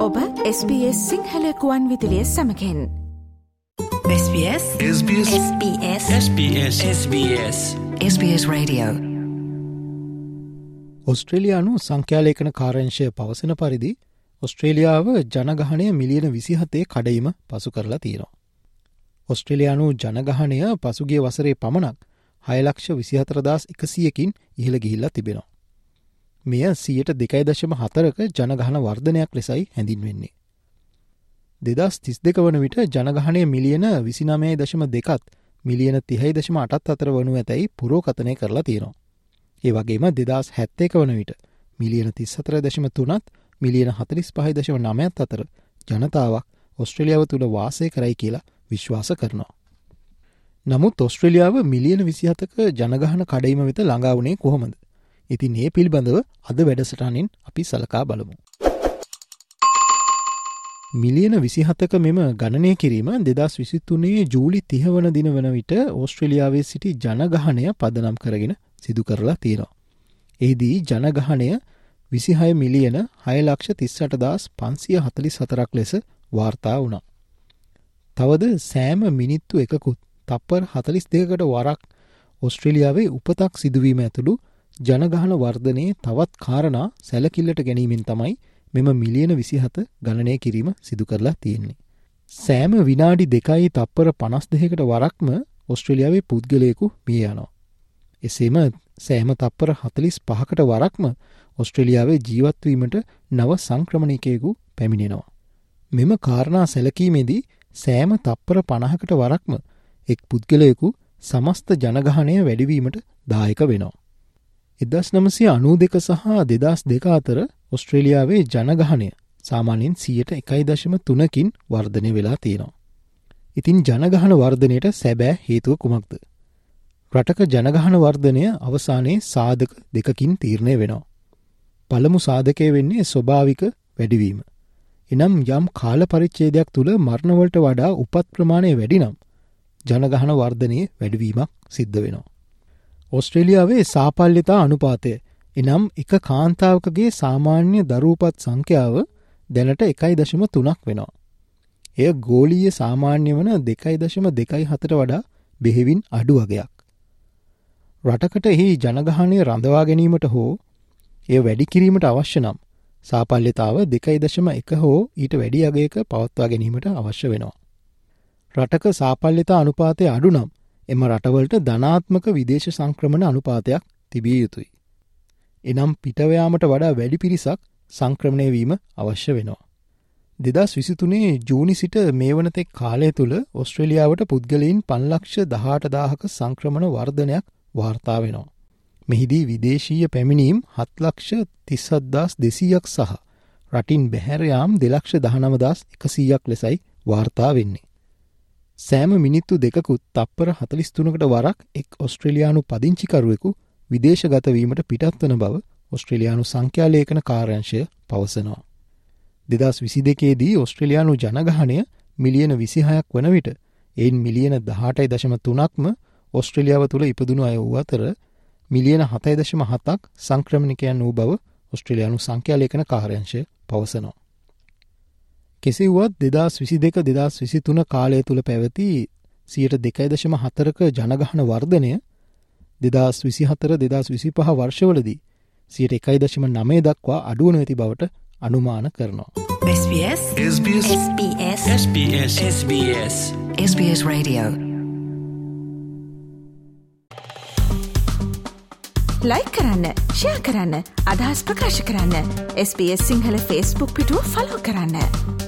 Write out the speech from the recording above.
ඔබ SBS සිංහලකුවන් විදිලිය සමකෙන්. SBS SBS SBS SBS SBS SBS Radio. ඔස්ට්‍රේලයානු සංඛ්‍යාලේකන කාරංශය පවසන පරිදි ඔස්ට්‍රේලියාව ජනගහනය මිලියන විසිහතේ කඩයිම පසු කරලා තියෙනවා. ඔස්ට්‍රේලයානු ජනගහනය පසුගේ වසරේ පමණක් හයලක්ෂ විසිහතරදස් එකසියකින් ඉහළ ගිහිල්ලා තිබෙනවා. මෙය සියට දෙකයි දශම හතරක ජනගහන වර්ධනයක් ලෙසයි හැඳින්වෙන්නේ. දෙදස් තිස් දෙක වන විට ජනගහනය මිලියන විසිනමය දශම දෙකත් මිලියන තිහයි දශම අටත් අතර වනු ඇතැයි පුරෝකතනය කරලා තියෙනවා. ඒ වගේම දෙදස් හැත්තේක වන විට මිලියන තිස් සතර දශම තුනත් මිලියන හතලිස් පහයි දශම නමයත් අතර ජනතාවක් ඔස්ට්‍රලියාව තුළ වාසය කරයි කියලා විශ්වාස කරනවා. නමුත් ඔස්ට්‍රලියාව මිලියන විසිහතක ජනගහන කඩයිම වෙත ළඟාවනේ කොහොමද. ඉතින් ඒ පිළිබඳව අද වැඩසටානින් අපි සලකා බලමු. මිලියන විසිහතක මෙම ගණනය කිරීම දෙදස් විසිත්තුනේ ජූලි තිහවන දින වන විට ඕස්ට්‍රලියාවේ සිටි ජනගහනය පදනම් කරගෙන සිදු කරලා තියෙනවා. එහිදී ජනගහනය විසිහය මිලියන හයලක්ෂ තිස්සට දස් පන්සිය හතලි සතරක් ලෙස වාර්තා වුණා. තවද සෑම මිනිත්තු එකකුත් තප්පර් හතලිස් දෙකට වරක් ඔස්ට්‍රලියාවේ උපතක් සිදුවීම ඇතුළු ජනගහන වර්ධනයේ තවත් කාරණා සැලකිල්ලට ගැනීමෙන් තමයි මෙම මිලියන විසිහත ගණනය කිරීම සිදු කරලා තියෙන්නේ. සෑම විනාඩි දෙකයි තප්පර පනස් දෙකට වරක්ම ඔස්ට්‍රලියාවේ පුද්ගලයකු මිය යනවා. එසේම සෑම තප්පර හතලිස් පහකට වරක්ම ඔස්ට්‍රලියාවේ ජීවත්වීමට නව සංක්‍රමණිකයකු පැමිණෙනවා. මෙම කාරණා සැලකීමේදී සෑම තප්පර පණහකට වරක්ම එක් පුද්ගලයකු සමස්ත ජනගහනය වැඩිවීමට දායක වෙනවා. එදස් නමසය අනූ දෙක සහ දෙදස් දෙක අතර ඔස්ට්‍රේලියාවේ ජනගහනය සාමාන්‍යෙන් සියට එකයි දශම තුනකින් වර්ධනය වෙලා තියෙනවා. ඉතින් ජනගහන වර්ධනයට සැබෑ හේතුව කුමක්ද. රටක ජනගහන වර්ධනය අවසානයේ සාධක දෙකකින් තීරණය වෙනවා. පළමු සාධකය වෙන්නේ ස්වභාවික වැඩිවීම. එනම් යම් කාල පරිච්චේදයක් තුළ මරණවලට වඩා උපත් ප්‍රමාණය වැඩිනම් ජනගහන වර්ධනය වැඩවීමක් සිද්ධ වෙනවා. ඔස්ට්‍රේලියාවේ සාපල්්‍යතා අනුපාතය එනම් එක කාන්තාවකගේ සාමාන්‍ය දරූපත් සංඛ්‍යාව දැනට එකයි දශම තුනක් වෙනවා. එය ගෝලීය සාමාන්‍ය වන දෙකයි දශම දෙකයි හතට වඩා බෙහෙවින් අඩු වගයක්. රටකට එහි ජනගහනය රඳවා ගැනීමට හෝ එය වැඩිකිරීමට අවශ්‍ය නම් සාපල්්‍යතාව දෙකයි දශම එක හෝ ඊට වැඩි අගේක පවත්වා ගැනීමට අවශ්‍ය වෙනවා. රටක සාපල්්‍යතා අනුපාතය අඩු නම් එම රටවලට ධනාත්මක විදේශ සංක්‍රමණ අනුපාතයක් තිබිය යුතුයි. එනම් පිටවයාමට වඩා වැඩි පිරිසක් සංක්‍රමණය වීම අවශ්‍ය වෙනවා. දෙදස් විසිතුනේ ජූනි සිට මේ වනතෙක් කාලය තුළ ඔස්ට්‍රලියාවට පුද්ගලයින් පන්ලක්ෂ දහට දාහක සංක්‍රමණ වර්ධනයක් වාර්තා වෙනවා. මෙහිදී විදේශීය පැමිණීම් හත්ලක්ෂ තිස්සද්දාස් දෙසීයක් සහ රටින් බැහැරයාම් දෙලක්ෂ දහනමදස් එකසීයක් ලෙසයි වාර්තා වෙන්නේ. සෑම මිනිත්තු දෙකුත් තප්පර හතලිස්තුනකට වරක් එක් ඔස්ට්‍රලයානු පදිංචිකරුවෙකු විදේශගතවීමට පිටත්වන බව ඔස්ට්‍රලයානු සංඛ්‍යාලේකන කාරංශය පවසනවා. දෙදස් විසි දෙකේදී ඔස්ට්‍රලයානු ජනගහනය මිලියන විසිහයක් වන විට එයින් මිලියන දහටයි දශම තුනක්ම ඔස්ට්‍රලියාව තුළ ඉපදුණු අය වූ අතර මිලියන හතයි දශම හතක් සංක්‍රමණිකයන් වූ බව ඔස්ට්‍රලයානු සංඛ්‍යාලේකන කාරංශය පවසනවා. කෙසෙව්වත් දෙදස් විසි දෙක දෙදස් විසි තුන කාලය තුළ පැවති සියට දෙකයි දශම හතරක ජනගහන වර්ධනය දෙදස් විසිහතර දෙදස් විසි පහ වර්ෂවලදී සියට එකයි දශම නමේ දක්වා අඩුවන ඇති බවට අනුමාන කරනවා. SBS SBS SBS SBS SBS SBS Radio ලයි කරන්න ෂයා කරන්න අදහස් ප්‍රකාශ කරන්න SBS සිංහල ෆස්බුක් පිටුව ෆලෝ කරන්න.